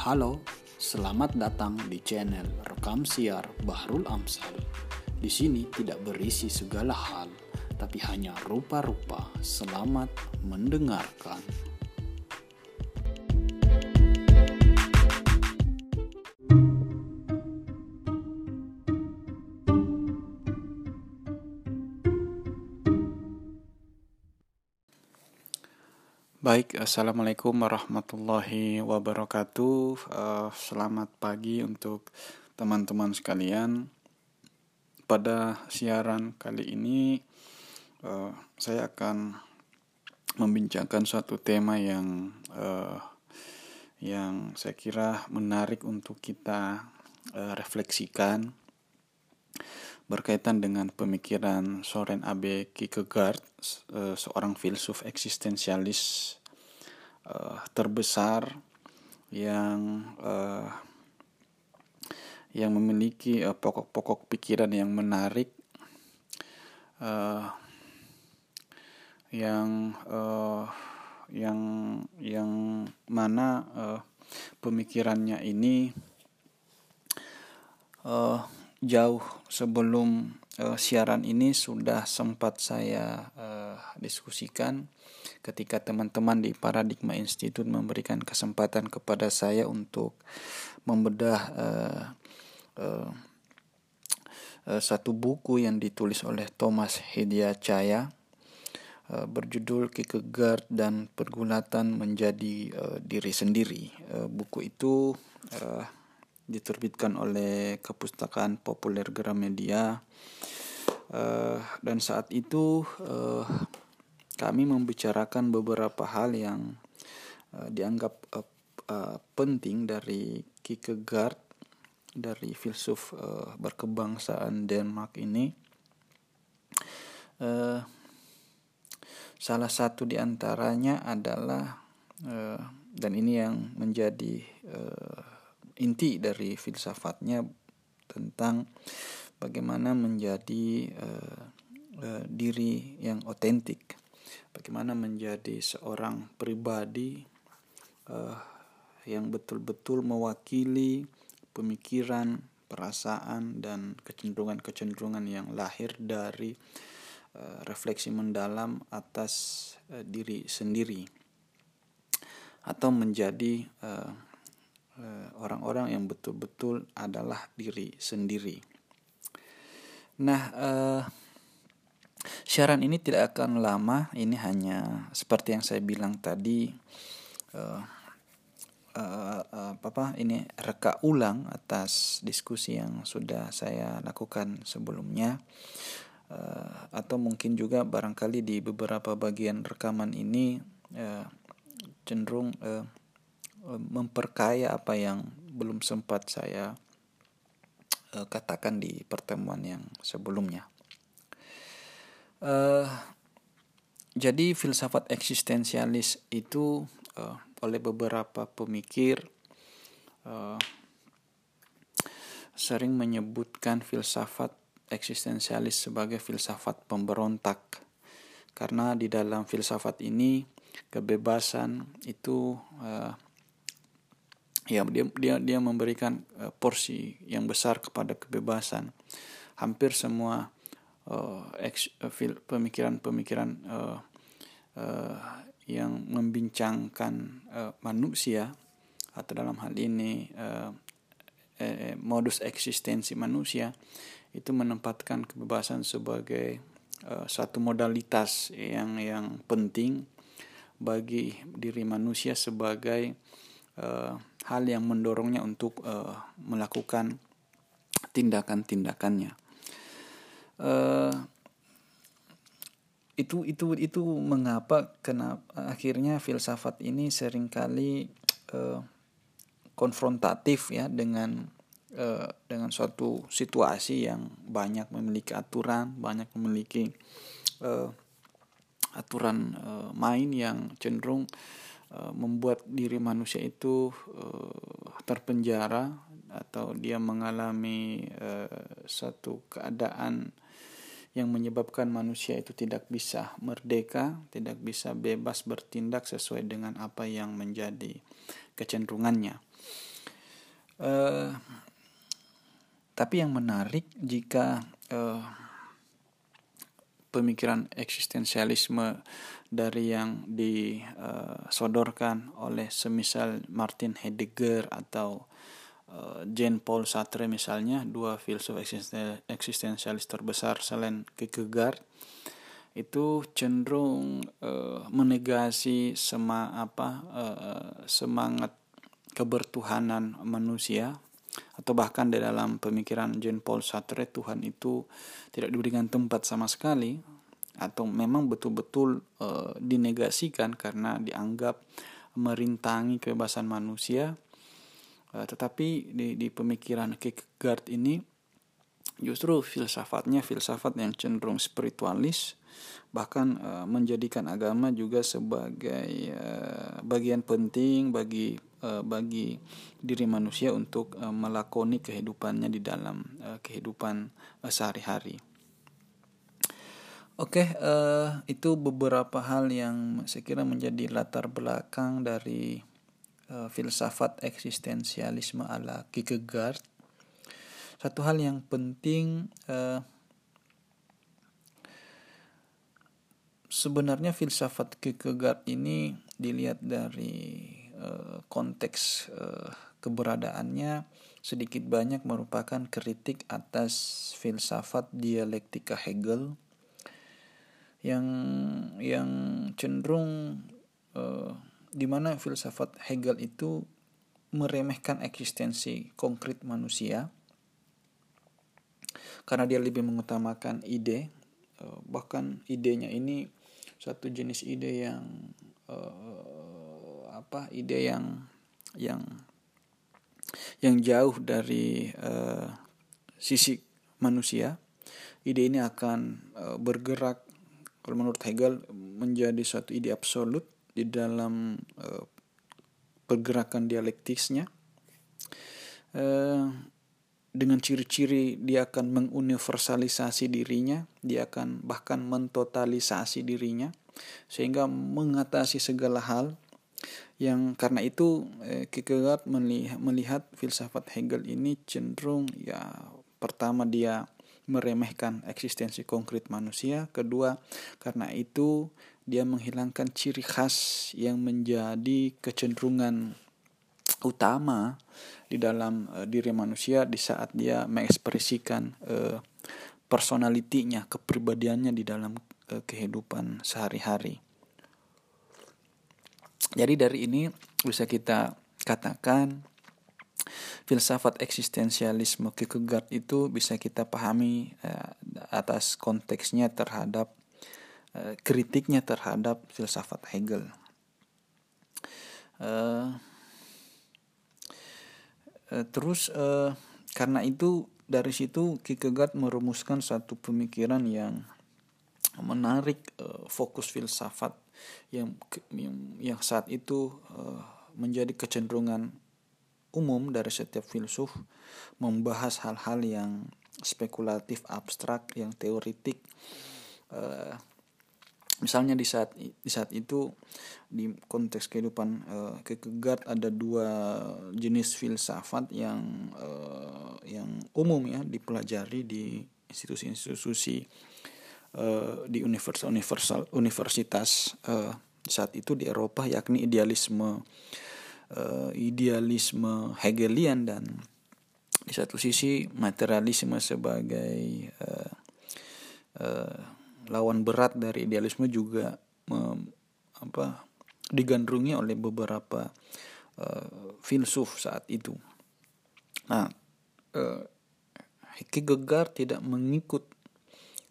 Halo, selamat datang di channel Rekam Siar Bahrul Amsal. Di sini tidak berisi segala hal, tapi hanya rupa-rupa. Selamat mendengarkan. Baik, assalamualaikum warahmatullahi wabarakatuh. Uh, selamat pagi untuk teman-teman sekalian. Pada siaran kali ini, uh, saya akan membincangkan suatu tema yang uh, yang saya kira menarik untuk kita uh, refleksikan berkaitan dengan pemikiran Soren Abe Kierkegaard, seorang filsuf eksistensialis uh, terbesar yang uh, yang memiliki pokok-pokok uh, pikiran yang menarik, uh, yang uh, yang yang mana uh, pemikirannya ini uh, jauh sebelum uh, siaran ini sudah sempat saya uh, diskusikan ketika teman-teman di Paradigma Institute memberikan kesempatan kepada saya untuk membedah uh, uh, satu buku yang ditulis oleh Thomas Hediacaya uh, berjudul Kierkegaard dan Pergulatan Menjadi uh, Diri Sendiri. Uh, buku itu uh, diterbitkan oleh Kepustakaan Populer Gramedia. Uh, dan saat itu uh, kami membicarakan beberapa hal yang uh, dianggap uh, uh, penting dari Kierkegaard dari filsuf uh, berkebangsaan Denmark ini. Uh, salah satu di antaranya adalah uh, dan ini yang menjadi uh, inti dari filsafatnya tentang bagaimana menjadi uh, uh, diri yang otentik, bagaimana menjadi seorang pribadi uh, yang betul-betul mewakili pemikiran, perasaan dan kecenderungan-kecenderungan yang lahir dari uh, refleksi mendalam atas uh, diri sendiri atau menjadi uh, orang-orang yang betul-betul adalah diri sendiri. Nah, uh, siaran ini tidak akan lama. Ini hanya seperti yang saya bilang tadi. Uh, uh, uh, apa ini reka ulang atas diskusi yang sudah saya lakukan sebelumnya. Uh, atau mungkin juga barangkali di beberapa bagian rekaman ini uh, cenderung uh, memperkaya apa yang belum sempat saya uh, katakan di pertemuan yang sebelumnya. Uh, jadi filsafat eksistensialis itu uh, oleh beberapa pemikir uh, sering menyebutkan filsafat eksistensialis sebagai filsafat pemberontak karena di dalam filsafat ini kebebasan itu uh, ya dia dia dia memberikan uh, porsi yang besar kepada kebebasan. Hampir semua uh, pemikiran-pemikiran uh, uh, yang membincangkan uh, manusia atau dalam hal ini uh, eh, modus eksistensi manusia itu menempatkan kebebasan sebagai uh, satu modalitas yang yang penting bagi diri manusia sebagai uh, hal yang mendorongnya untuk uh, melakukan tindakan-tindakannya. Uh, itu itu itu mengapa kenapa akhirnya filsafat ini sering kali uh, konfrontatif ya dengan uh, dengan suatu situasi yang banyak memiliki aturan, banyak memiliki uh, aturan uh, main yang cenderung Eh, membuat diri manusia itu uh, terpenjara atau dia mengalami uh, satu keadaan yang menyebabkan manusia itu tidak bisa merdeka, tidak bisa bebas bertindak sesuai dengan apa yang menjadi kecenderungannya. Uh, tapi yang menarik jika uh, pemikiran eksistensialisme dari yang disodorkan oleh semisal Martin Heidegger atau uh, Jean Paul Sartre misalnya dua filsuf eksistensialis terbesar selain Kierkegaard itu cenderung uh, menegasi sema apa uh, semangat kebertuhanan manusia atau bahkan di dalam pemikiran Jean Paul Sartre Tuhan itu tidak diberikan tempat sama sekali atau memang betul-betul uh, dinegasikan karena dianggap merintangi kebebasan manusia uh, tetapi di, di pemikiran Kierkegaard ini justru filsafatnya filsafat yang cenderung spiritualis bahkan uh, menjadikan agama juga sebagai uh, bagian penting bagi uh, bagi diri manusia untuk uh, melakoni kehidupannya di dalam uh, kehidupan uh, sehari-hari. Oke, okay, uh, itu beberapa hal yang saya kira menjadi latar belakang dari uh, filsafat eksistensialisme ala Kierkegaard. Satu hal yang penting uh, sebenarnya filsafat Kierkegaard ini dilihat dari uh, konteks uh, keberadaannya sedikit banyak merupakan kritik atas filsafat dialektika Hegel yang yang cenderung uh, di mana filsafat Hegel itu meremehkan eksistensi konkret manusia karena dia lebih mengutamakan ide bahkan idenya ini satu jenis ide yang uh, apa ide yang yang yang jauh dari uh, sisi manusia. Ide ini akan uh, bergerak kalau menurut Hegel menjadi suatu ide absolut di dalam uh, pergerakan dialektisnya uh, dengan ciri-ciri dia akan menguniversalisasi dirinya, dia akan bahkan mentotalisasi dirinya sehingga mengatasi segala hal yang karena itu eh, Kierkegaard melihat, melihat filsafat Hegel ini cenderung ya pertama dia meremehkan eksistensi konkret manusia, kedua karena itu dia menghilangkan ciri khas yang menjadi kecenderungan utama di dalam uh, diri manusia di saat dia mengekspresikan uh, personalitinya, kepribadiannya di dalam uh, kehidupan sehari-hari. Jadi dari ini bisa kita katakan filsafat eksistensialisme Kierkegaard itu bisa kita pahami uh, atas konteksnya terhadap uh, kritiknya terhadap filsafat Hegel. Uh, Eh, terus uh, karena itu dari situ Kierkegaard merumuskan satu pemikiran yang menarik uh, fokus filsafat yang yang, saat itu uh, menjadi kecenderungan umum dari setiap filsuf membahas hal-hal yang spekulatif abstrak yang teoritik. Uh, misalnya di saat di saat itu di konteks kehidupan uh, Kierkegaard ada dua jenis filsafat yang uh, yang umum ya dipelajari di institusi-institusi uh, di universitas universal universitas uh, saat itu di Eropa yakni idealisme uh, idealisme Hegelian dan di satu sisi materialisme sebagai uh, uh, lawan berat dari idealisme juga mem, apa digandrungi oleh beberapa uh, filsuf saat itu. Nah, uh, Kierkegaard tidak mengikut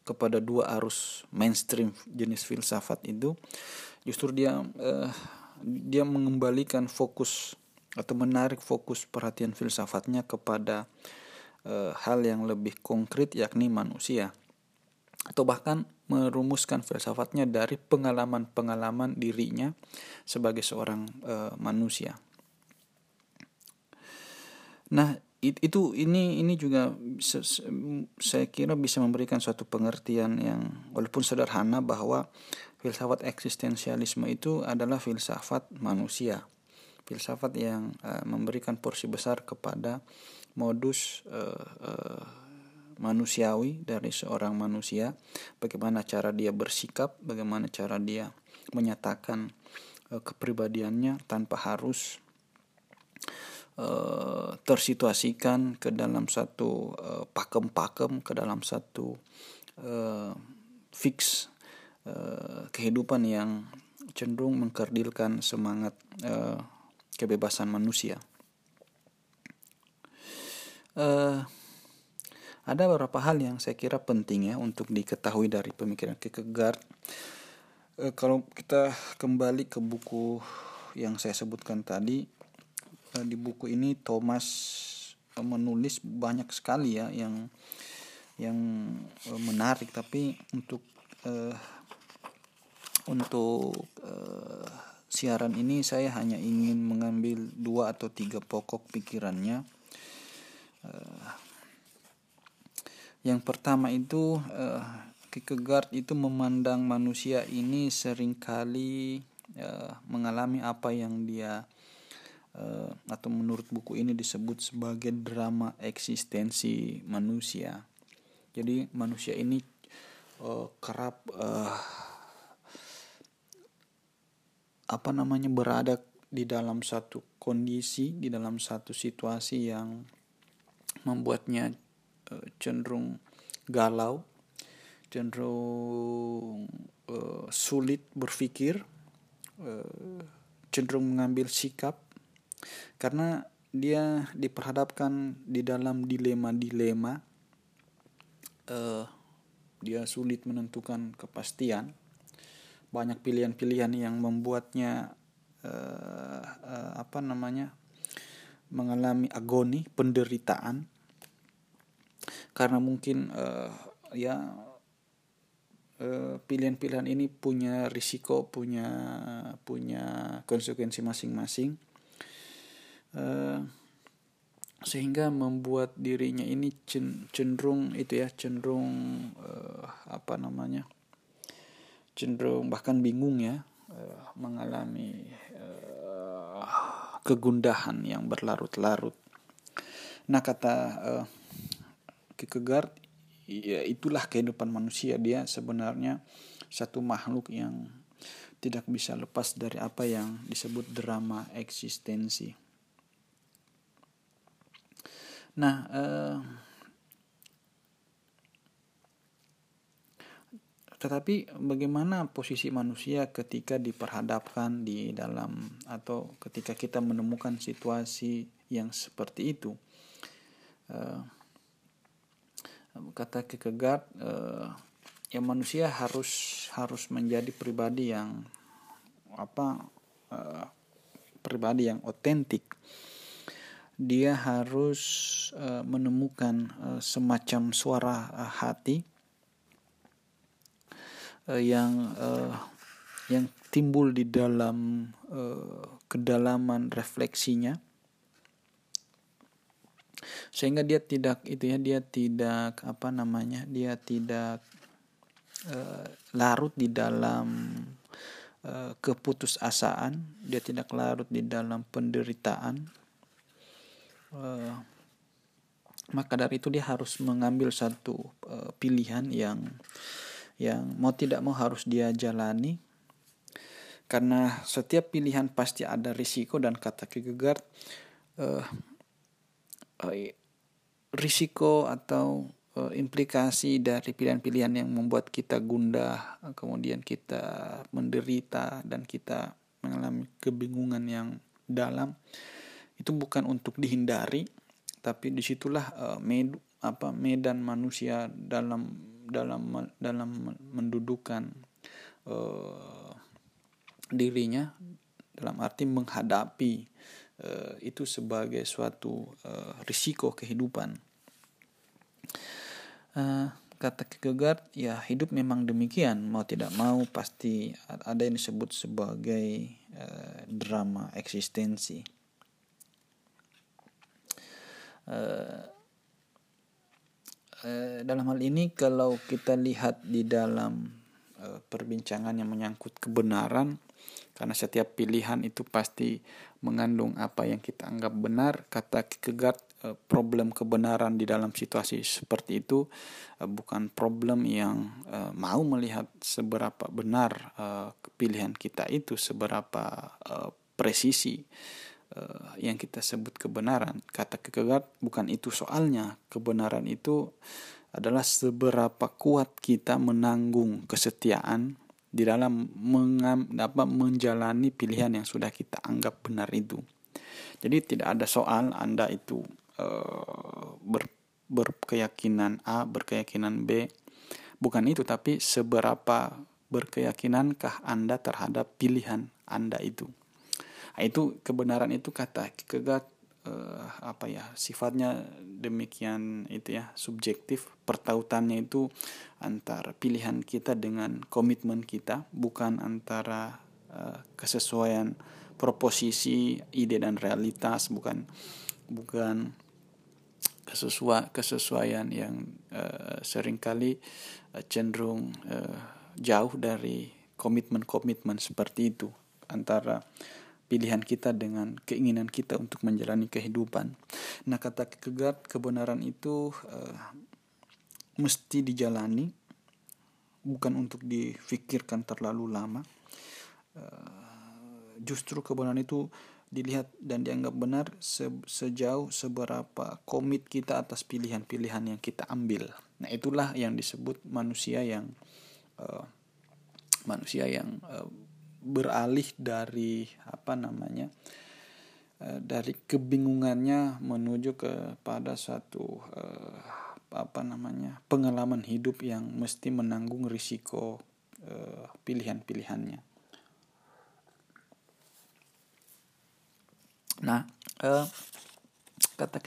kepada dua arus mainstream jenis filsafat itu, justru dia uh, dia mengembalikan fokus atau menarik fokus perhatian filsafatnya kepada uh, hal yang lebih konkret yakni manusia atau bahkan merumuskan filsafatnya dari pengalaman-pengalaman dirinya sebagai seorang e, manusia. Nah, itu ini ini juga saya kira bisa memberikan suatu pengertian yang walaupun sederhana bahwa filsafat eksistensialisme itu adalah filsafat manusia. filsafat yang uh, memberikan porsi besar kepada modus uh, uh, manusiawi dari seorang manusia, bagaimana cara dia bersikap, bagaimana cara dia menyatakan uh, kepribadiannya tanpa harus uh, tersituasikan ke dalam satu pakem-pakem, ke dalam satu uh, fix kehidupan yang cenderung mengkerdilkan semangat kebebasan manusia. Ada beberapa hal yang saya kira penting ya untuk diketahui dari pemikiran Kierkegaard. Kalau kita kembali ke buku yang saya sebutkan tadi, di buku ini Thomas uh, menulis banyak sekali ya yang yang uh, menarik, tapi untuk uh, untuk uh, siaran ini saya hanya ingin mengambil dua atau tiga pokok pikirannya. Uh, yang pertama itu uh, Kierkegaard itu memandang manusia ini sering kali uh, mengalami apa yang dia uh, atau menurut buku ini disebut sebagai drama eksistensi manusia. Jadi manusia ini uh, kerap uh, apa namanya berada di dalam satu kondisi di dalam satu situasi yang membuatnya uh, cenderung galau cenderung uh, sulit berpikir uh, cenderung mengambil sikap karena dia diperhadapkan di dalam dilema-dilema uh, dia sulit menentukan kepastian. Banyak pilihan-pilihan yang membuatnya uh, uh, apa namanya mengalami agoni penderitaan. Karena mungkin uh, ya pilihan-pilihan ini punya risiko punya punya konsekuensi masing-masing uh, sehingga membuat dirinya ini cenderung itu ya cenderung uh, apa namanya cenderung bahkan bingung ya uh, mengalami uh, kegundahan yang berlarut-larut. Nah kata uh, Kierkegaard, ya itulah kehidupan manusia dia sebenarnya satu makhluk yang tidak bisa lepas dari apa yang disebut drama eksistensi. Nah, uh, Tetapi bagaimana posisi manusia ketika diperhadapkan di dalam atau ketika kita menemukan situasi yang seperti itu? Uh, kata Kierkegaard, uh, ya manusia harus harus menjadi pribadi yang apa uh, pribadi yang otentik. Dia harus uh, menemukan uh, semacam suara uh, hati yang yang timbul di dalam kedalaman refleksinya. Sehingga dia tidak itu ya dia tidak apa namanya dia tidak larut di dalam keputusasaan. Dia tidak larut di dalam penderitaan uh, maka dari itu dia harus mengambil satu uh, pilihan yang yang mau tidak mau harus dia jalani. Karena setiap pilihan pasti ada risiko dan kata Kierkegaard uh, uh, risiko atau uh, implikasi dari pilihan-pilihan yang membuat kita gundah kemudian kita menderita dan kita mengalami kebingungan yang dalam itu bukan untuk dihindari tapi di situlah uh, med apa medan manusia dalam dalam dalam mendudukan uh, dirinya dalam arti menghadapi uh, itu sebagai suatu uh, risiko kehidupan. Uh, kata Kierkegaard, ya hidup memang demikian, mau tidak mau pasti ada yang disebut sebagai uh, drama eksistensi. Uh, Eh, dalam hal ini kalau kita lihat di dalam uh, perbincangan yang menyangkut kebenaran karena setiap pilihan itu pasti mengandung apa yang kita anggap benar kata Kierkegaard eh, problem kebenaran di dalam situasi seperti itu eh, bukan problem yang eh, mau melihat seberapa benar pilihan kita itu seberapa presisi yang kita sebut kebenaran kata Kierkegaard bukan itu soalnya kebenaran itu adalah seberapa kuat kita menanggung kesetiaan di dalam mengam, apa, menjalani pilihan yang sudah kita anggap benar itu. Jadi tidak ada soal Anda itu uh, ber, berkeyakinan A, berkeyakinan B. Bukan itu, tapi seberapa berkeyakinankah Anda terhadap pilihan Anda itu. Nah, itu kebenaran itu kata kegat uh, apa ya sifatnya demikian itu ya subjektif. Pertautannya itu antara pilihan kita dengan komitmen kita bukan antara uh, kesesuaian proposisi ide dan realitas bukan bukan kesesuaian kesesuaian yang uh, sering kali uh, cenderung uh, jauh dari komitmen-komitmen seperti itu. Antara pilihan kita dengan keinginan kita untuk menjalani kehidupan. Nah, kata kegat kebenaran itu uh, mesti dijalani, bukan untuk difikirkan terlalu lama. Uh, justru kebenaran itu dilihat dan dianggap benar se sejauh seberapa komit kita atas pilihan-pilihan yang kita ambil. Nah, itulah yang disebut manusia yang uh, manusia yang uh, beralih dari apa namanya uh, dari kebingungannya menuju kepada suatu uh, apa namanya pengalaman hidup yang mesti menanggung risiko uh, pilihan-pilihannya. Nah, kata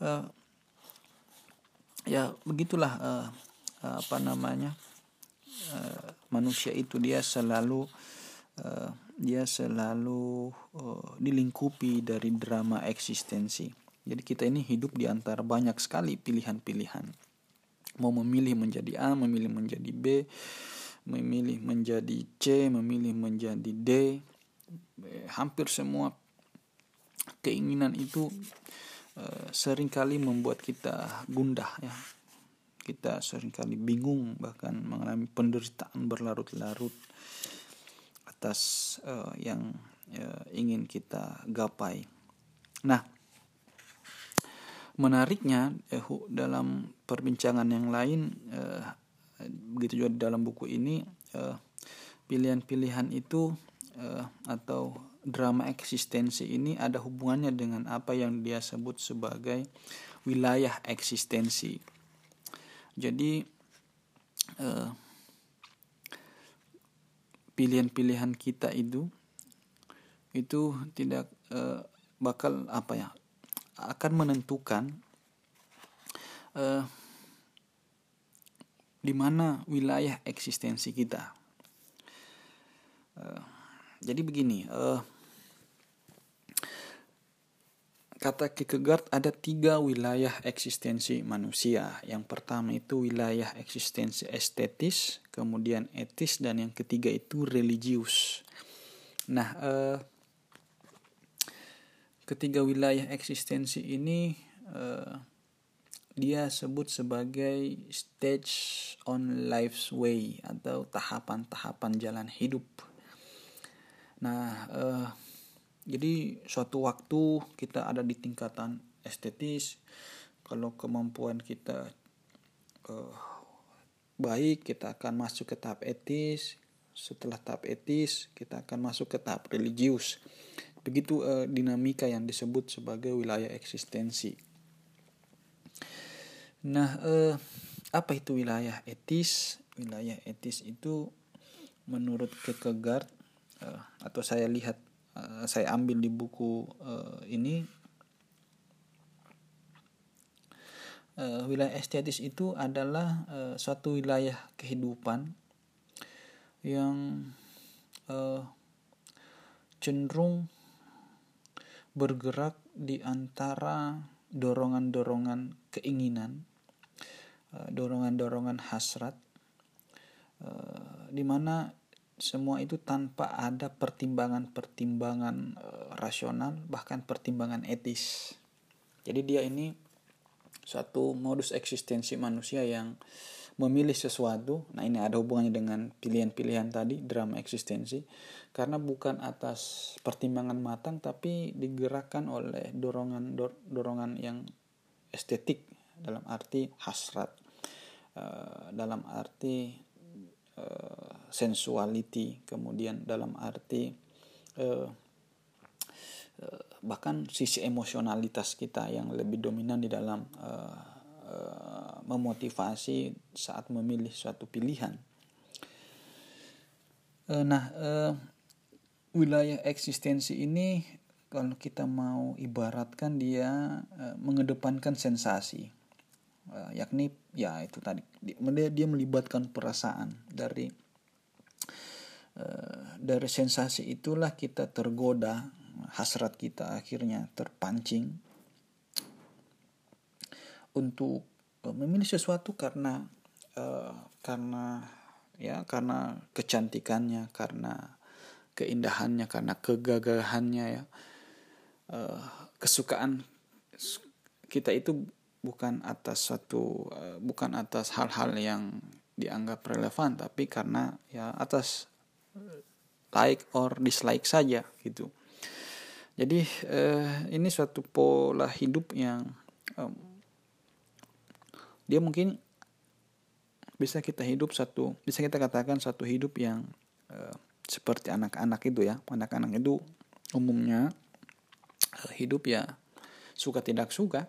uh, ya begitulah apa namanya manusia itu dia selalu uh, dia selalu uh, dilingkupi dari drama eksistensi. Jadi kita ini hidup di antara banyak sekali pilihan-pilihan. Mau memilih menjadi A, memilih menjadi B, memilih menjadi C, memilih menjadi D. Eh, hampir semua keinginan itu uh, sering kali membuat kita gundah ya kita sering kali bingung bahkan mengalami penderitaan berlarut-larut atas uh, yang uh, ingin kita gapai. Nah, menariknya eh, dalam perbincangan yang lain uh, begitu juga dalam buku ini pilihan-pilihan uh, itu uh, atau drama eksistensi ini ada hubungannya dengan apa yang dia sebut sebagai wilayah eksistensi jadi uh, pilihan-pilihan kita itu itu tidak uh, bakal apa ya akan menentukan uh, di mana wilayah eksistensi kita. Uh, jadi begini, uh, Kata Kierkegaard ada tiga wilayah eksistensi manusia. Yang pertama itu wilayah eksistensi estetis, kemudian etis, dan yang ketiga itu religius. Nah, eh, ketiga wilayah eksistensi ini eh, dia sebut sebagai stage on life's way atau tahapan-tahapan jalan hidup. Nah, eh, jadi suatu waktu kita ada di tingkatan estetis kalau kemampuan kita uh, baik kita akan masuk ke tahap etis. Setelah tahap etis kita akan masuk ke tahap religius. Begitu uh, dinamika yang disebut sebagai wilayah eksistensi. Nah uh, apa itu wilayah etis? Wilayah etis itu menurut Kierkegaard uh, atau saya lihat uh, saya ambil di buku uh, ini. Uh, wilayah estetis itu adalah uh, suatu wilayah kehidupan yang uh, cenderung bergerak di antara dorongan-dorongan keinginan, dorongan-dorongan hasrat, di mana semua itu tanpa ada pertimbangan-pertimbangan e, rasional bahkan pertimbangan etis. Jadi dia ini suatu modus eksistensi manusia yang memilih sesuatu. Nah ini ada hubungannya dengan pilihan-pilihan tadi drama eksistensi. Karena bukan atas pertimbangan matang tapi digerakkan oleh dorongan dorongan yang estetik dalam arti hasrat. E, dalam arti uh, sensuality kemudian dalam arti uh, bahkan sisi emosionalitas kita yang lebih dominan di dalam uh, uh, memotivasi saat memilih suatu pilihan. Uh, nah uh, wilayah eksistensi ini kalau kita mau ibaratkan dia uh, mengedepankan sensasi yakni ya itu tadi. Dia, melibatkan perasaan dari uh, dari sensasi itulah kita tergoda hasrat kita akhirnya terpancing untuk uh, memilih sesuatu karena uh, karena ya karena kecantikannya karena keindahannya karena kegagahannya ya. Uh, kesukaan kita itu bukan atas suatu uh, bukan atas hal-hal yang dianggap relevan tapi karena ya atas like or dislike saja gitu. Jadi uh, ini suatu pola hidup yang um, dia mungkin bisa kita hidup satu bisa kita katakan satu hidup yang uh, seperti anak-anak itu ya. Anak-anak itu umumnya uh, hidup ya suka tidak suka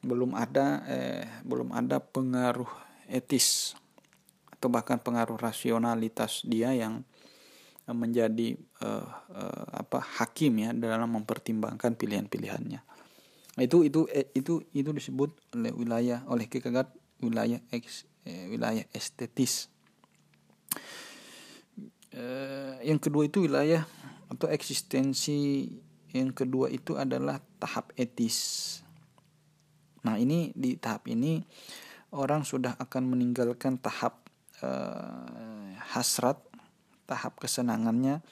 belum ada eh, belum ada pengaruh etis atau bahkan pengaruh rasionalitas dia yang eh, menjadi eh, eh, apa hakim ya dalam mempertimbangkan pilihan-pilihannya. Itu itu eh, itu itu disebut oleh wilayah oleh Kierkegaard wilayah eks, eh, wilayah estetis. Eh, yang kedua itu wilayah atau eksistensi yang kedua itu adalah tahap etis Nah, ini di tahap ini orang sudah akan meninggalkan tahap uh, hasrat, tahap kesenangannya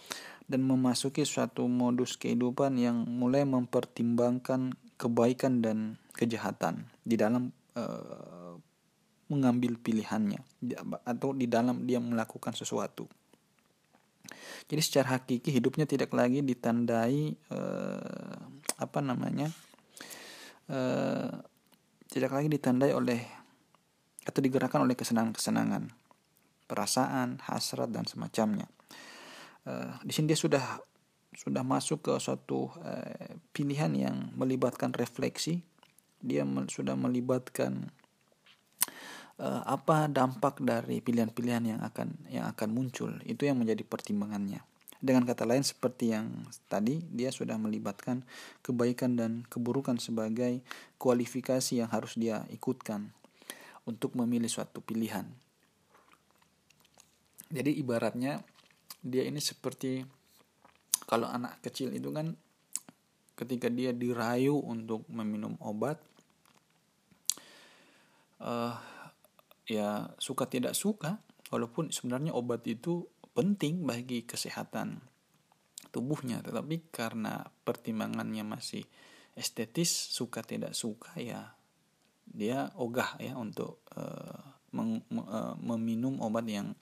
dan memasuki suatu modus kehidupan yang mulai mempertimbangkan kebaikan dan kejahatan di dalam uh, mengambil pilihannya atau di dalam dia melakukan sesuatu. Jadi secara hakiki hidupnya tidak lagi ditandai uh, apa namanya uh, tidak lagi ditandai oleh atau digerakkan oleh kesenangan-kesenangan, perasaan, hasrat dan semacamnya. Uh, di sini dia sudah sudah masuk ke suatu uh, pilihan yang melibatkan refleksi. Dia sudah melibatkan uh, apa dampak dari pilihan-pilihan yang akan yang akan muncul. Itu yang menjadi pertimbangannya. Dengan kata lain seperti yang tadi dia sudah melibatkan kebaikan dan keburukan sebagai kualifikasi yang harus dia ikutkan untuk memilih suatu pilihan. Jadi ibaratnya dia ini seperti kalau anak kecil itu kan ketika dia dirayu untuk meminum obat uh, ya suka tidak suka walaupun sebenarnya obat itu penting bagi kesehatan tubuhnya tetapi karena pertimbangannya masih estetis suka tidak suka ya dia ogah ya untuk uh, meng, uh, meminum obat yang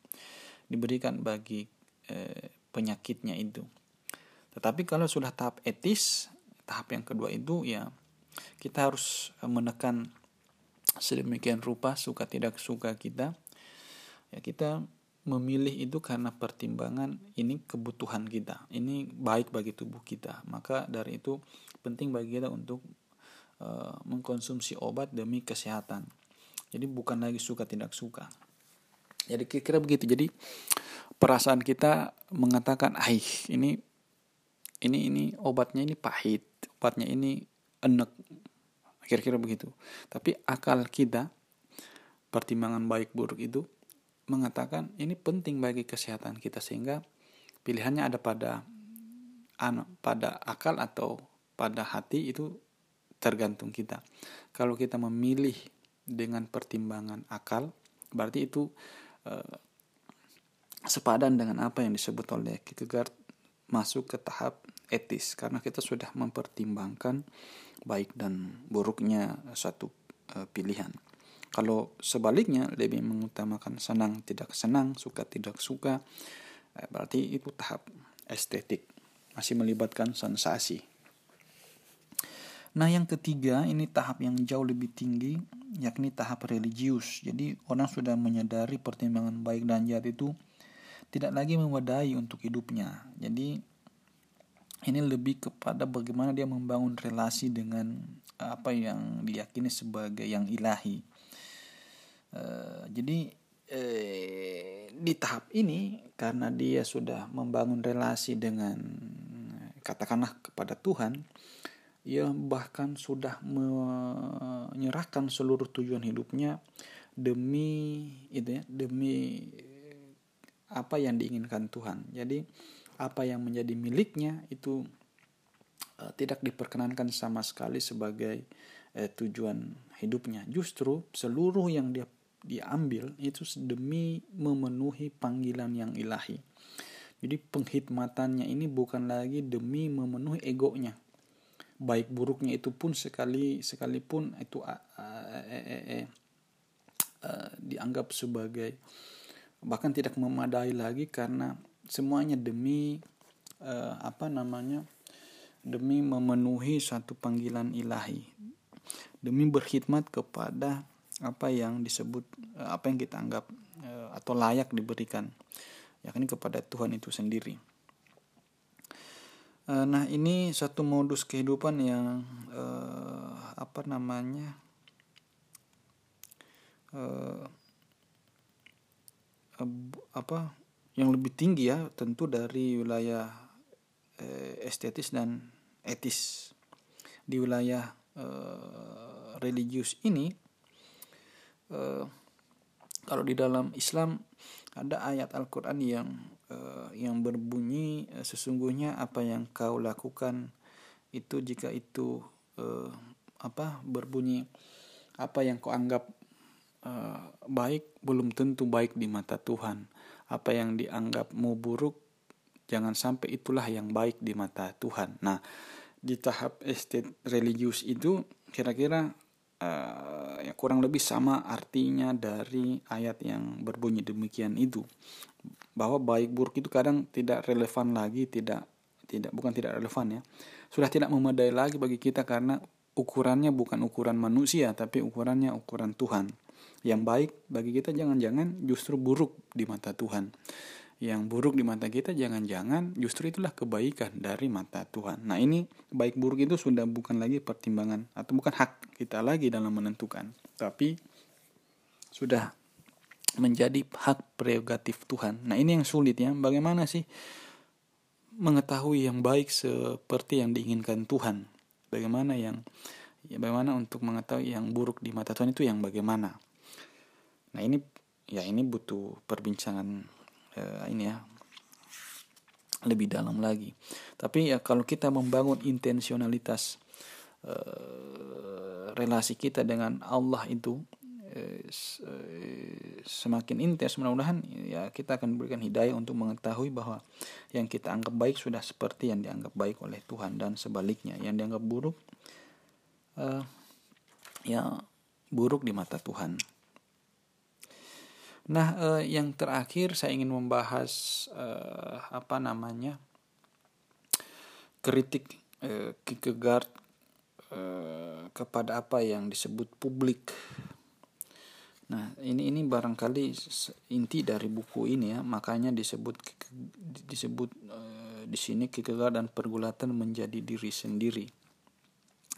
diberikan bagi uh, penyakitnya itu. Tetapi kalau sudah tahap etis tahap yang kedua itu ya kita harus menekan sedemikian rupa suka tidak suka kita. Ya kita memilih itu karena pertimbangan ini kebutuhan kita, ini baik bagi tubuh kita. Maka dari itu penting bagi kita untuk uh, mengkonsumsi obat demi kesehatan. Jadi bukan lagi suka tidak suka. Jadi kira-kira begitu. Jadi perasaan kita mengatakan, "Ah, ini ini ini obatnya ini pahit, obatnya ini enek." Kira-kira begitu. Tapi akal kita pertimbangan baik buruk itu mengatakan ini penting bagi kesehatan kita sehingga pilihannya ada pada anu, pada akal atau pada hati itu tergantung kita. Kalau kita memilih dengan pertimbangan akal, berarti itu eh, sepadan dengan apa yang disebut oleh Kierkegaard masuk ke tahap etis karena kita sudah mempertimbangkan baik dan buruknya satu uh, pilihan. Kalau sebaliknya lebih mengutamakan senang tidak senang, suka tidak suka, eh, berarti itu tahap estetik, masih melibatkan sensasi. Nah, yang ketiga ini tahap yang jauh lebih tinggi, yakni tahap religius. Jadi, orang sudah menyadari pertimbangan baik dan jahat itu tidak lagi memadai untuk hidupnya. Jadi, ini lebih kepada bagaimana dia membangun relasi dengan apa yang diyakini sebagai yang ilahi. Uh, jadi uh, di tahap ini karena dia sudah membangun relasi dengan katakanlah kepada Tuhan, ia bahkan sudah menyerahkan seluruh tujuan hidupnya demi itu ya demi apa yang diinginkan Tuhan. Jadi apa yang menjadi miliknya itu uh, tidak diperkenankan sama sekali sebagai uh, tujuan hidupnya. Justru seluruh yang dia diambil itu demi memenuhi panggilan yang ilahi. Jadi penghikmatannya ini bukan lagi demi memenuhi egonya. Baik buruknya itu pun sekali sekalipun itu uh, uh, uh, uh, dianggap sebagai bahkan tidak memadai lagi karena semuanya demi uh, apa namanya demi memenuhi satu panggilan ilahi. Demi berkhidmat kepada apa yang disebut uh, apa yang kita anggap uh, atau layak diberikan yakni kepada Tuhan itu sendiri. Eh, nah ini satu modus kehidupan yang apa namanya apa yang lebih tinggi ya tentu dari wilayah estetis dan etis. Di wilayah religius ini uh, kalau di dalam Islam ada ayat Al-Quran yang uh, yang berbunyi uh, sesungguhnya apa yang kau lakukan itu jika itu uh, apa berbunyi apa yang kau anggap uh, baik belum tentu baik di mata Tuhan. Apa yang dianggapmu buruk jangan sampai itulah yang baik di mata Tuhan. Nah di tahap estate religius itu kira-kira uh, ya kurang lebih sama artinya dari ayat yang berbunyi demikian itu. Bahwa baik buruk itu kadang tidak relevan lagi tidak tidak bukan tidak relevan ya. Sudah tidak memadai lagi bagi kita karena ukurannya bukan ukuran manusia tapi ukurannya ukuran Tuhan. Yang baik bagi kita jangan-jangan justru buruk di mata Tuhan yang buruk di mata kita jangan-jangan justru itulah kebaikan dari mata Tuhan. Nah ini baik buruk itu sudah bukan lagi pertimbangan atau bukan hak kita lagi dalam menentukan, tapi sudah menjadi hak prerogatif Tuhan. Nah ini yang sulit ya, bagaimana sih mengetahui yang baik seperti yang diinginkan Tuhan? Bagaimana yang ya bagaimana untuk mengetahui yang buruk di mata Tuhan itu yang bagaimana? Nah ini ya ini butuh perbincangan uh, ini ya lebih dalam lagi. Tapi ya kalau kita membangun intensionalitas uh, relasi kita dengan Allah itu uh, semakin intens mudah-mudahan ya kita akan berikan hidayah untuk mengetahui bahwa yang kita anggap baik sudah seperti yang dianggap baik oleh Tuhan dan sebaliknya yang dianggap buruk uh, ya buruk di mata Tuhan. Nah, eh, yang terakhir saya ingin membahas eh, apa namanya kritik eh, Kierkegaard eh, kepada apa yang disebut publik. Nah, ini ini barangkali inti dari buku ini ya, makanya disebut disebut eh, di sini Kierkegaard dan pergulatan menjadi diri sendiri.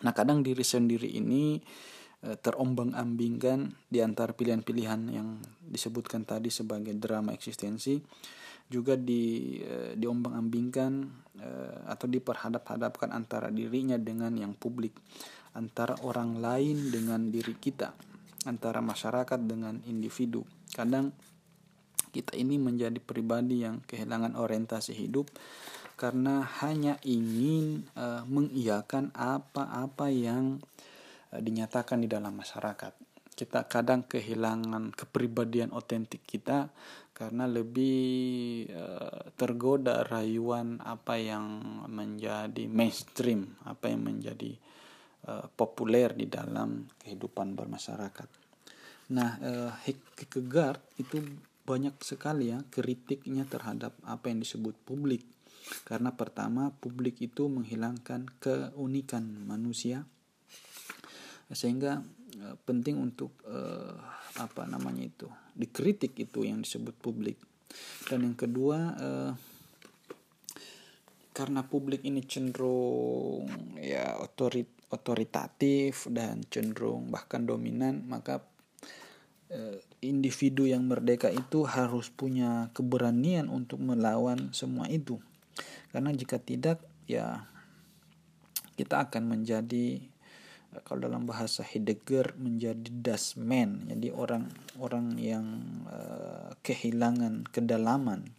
Nah, kadang diri sendiri ini terombang-ambingkan di antara pilihan-pilihan yang disebutkan tadi sebagai drama eksistensi juga di eh, diombang-ambingkan eh, atau diperhadap-hadapkan antara dirinya dengan yang publik antara orang lain dengan diri kita antara masyarakat dengan individu. Kadang kita ini menjadi pribadi yang kehilangan orientasi hidup karena hanya ingin mengiyakan apa-apa yang Eh, dinyatakan di dalam masyarakat. Kita kadang kehilangan kepribadian otentik kita karena lebih uh, tergoda rayuan apa yang menjadi mainstream, apa yang menjadi uh, populer di dalam kehidupan bermasyarakat. Nah, uh, itu banyak sekali ya kritiknya terhadap apa yang disebut publik. Karena pertama, publik itu menghilangkan keunikan manusia sehingga uh, penting untuk uh, apa namanya itu dikritik itu yang disebut publik. Dan yang kedua eh, karena publik ini cenderung ya otorit otoritatif dan cenderung bahkan dominan maka individu yang merdeka itu harus punya keberanian untuk melawan semua itu. Karena jika tidak ya kita akan menjadi kalau dalam bahasa Heidegger menjadi dasman jadi orang orang yang uh, kehilangan kedalaman.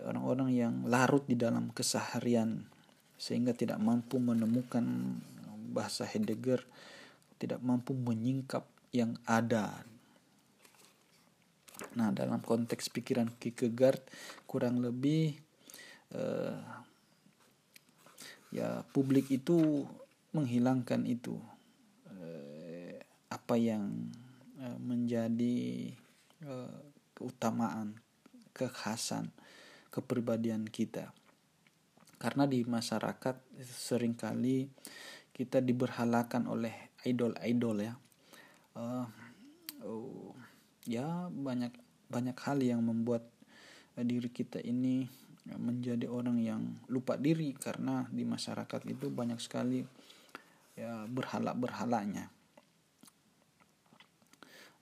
Orang-orang yang larut di dalam keseharian sehingga tidak mampu menemukan bahasa Heidegger tidak mampu menyingkap yang ada. Nah dalam konteks pikiran Kierkegaard kurang lebih uh, ya publik itu menghilangkan itu eh, apa yang eh, menjadi eh, keutamaan kekhasan kepribadian kita. Karena di masyarakat sering kali kita diberhalakan oleh idol-idol ya. Uh, ya banyak banyak hal yang membuat diri kita ini menjadi orang yang lupa diri. Karena di masyarakat itu banyak sekali ya berhala berhalanya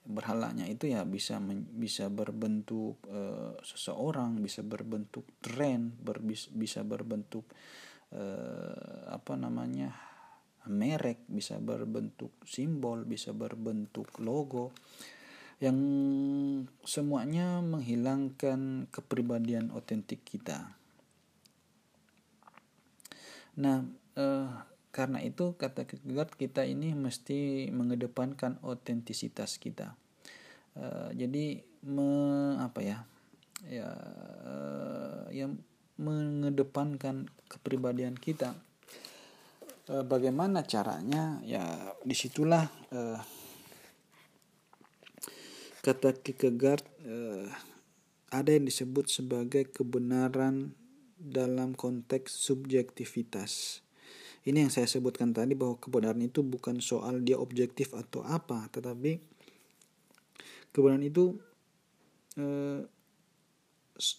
berhalanya itu ya bisa men, bisa berbentuk e, seseorang bisa berbentuk tren ber, bisa berbentuk e, apa namanya merek bisa berbentuk simbol bisa berbentuk logo yang semuanya menghilangkan kepribadian otentik kita. Nah eh, karena itu kata Kierkegaard kita ini mesti mengedepankan otentisitas kita. Uh, jadi me, apa ya? Ya uh, yang mengedepankan kepribadian kita. Uh, bagaimana caranya? Ya di situlah uh, kata Kierkegaard ada yang disebut sebagai kebenaran dalam konteks subjektivitas ini yang saya sebutkan tadi bahwa kebenaran itu bukan soal dia objektif atau apa, tetapi kebenaran itu eh,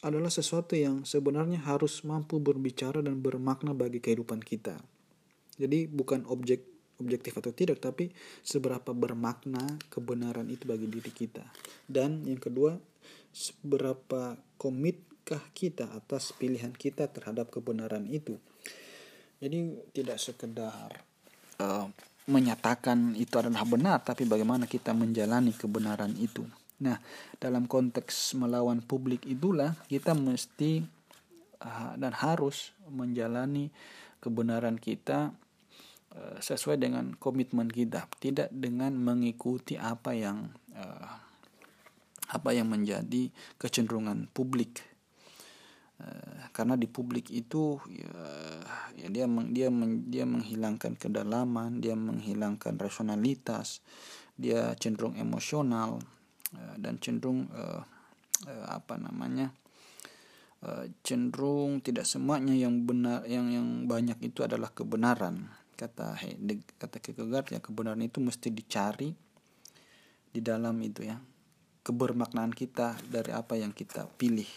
adalah sesuatu yang sebenarnya harus mampu berbicara dan bermakna bagi kehidupan kita. Jadi bukan objek objektif atau tidak, tapi seberapa bermakna kebenaran itu bagi diri kita. Dan yang kedua, seberapa komitkah kita atas pilihan kita terhadap kebenaran itu. Jadi tidak sekedar uh, menyatakan itu adalah benar, tapi bagaimana kita menjalani kebenaran itu. Nah, dalam konteks melawan publik itulah kita mesti uh, dan harus menjalani kebenaran kita uh, sesuai dengan komitmen kita, tidak dengan mengikuti apa yang uh, apa yang menjadi kecenderungan publik karena di publik itu ya, ya dia meng, dia meng, dia menghilangkan kedalaman dia menghilangkan rasionalitas dia cenderung emosional uh, dan cenderung uh, uh, apa namanya cenderung tidak semuanya yang benar yang yang banyak itu adalah kebenaran. Kata kata Kierkegaard ya kebenaran itu mesti dicari di dalam itu ya. Kebermaknaan kita dari apa yang kita pilih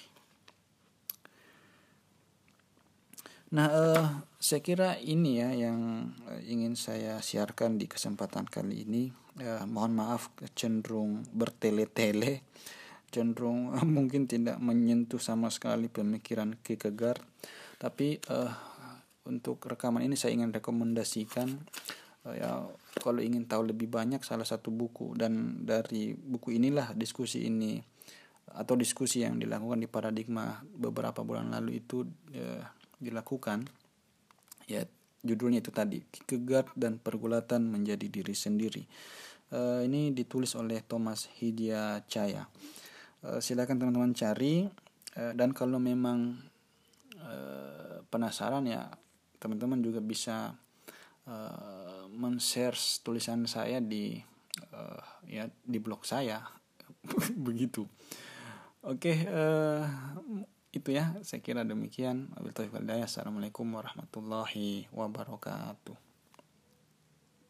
Nah, uh, saya kira ini ya yang uh, ingin saya siarkan di kesempatan kali ini. Uh, mohon maaf cenderung bertele-tele, cenderung uh, mungkin tidak menyentuh sama sekali pemikiran Kierkegaard. Tapi uh, untuk rekaman ini saya ingin rekomendasikan uh, ya kalau ingin tahu lebih banyak salah satu buku dan dari buku inilah diskusi ini atau diskusi yang dilakukan di paradigma beberapa bulan lalu itu uh, dilakukan ya judulnya itu tadi Kierkegaard dan pergulatan menjadi diri sendiri. Uh, ini ditulis oleh Thomas Hidia Caya uh, silakan teman-teman cari uh, dan kalau memang uh, penasaran ya teman-teman juga bisa uh, men-share tulisan saya di uh, ya di blog saya. Begitu. Oke okay, uh, itu ya saya kira demikian. Assalamualaikum warahmatullahi wabarakatuh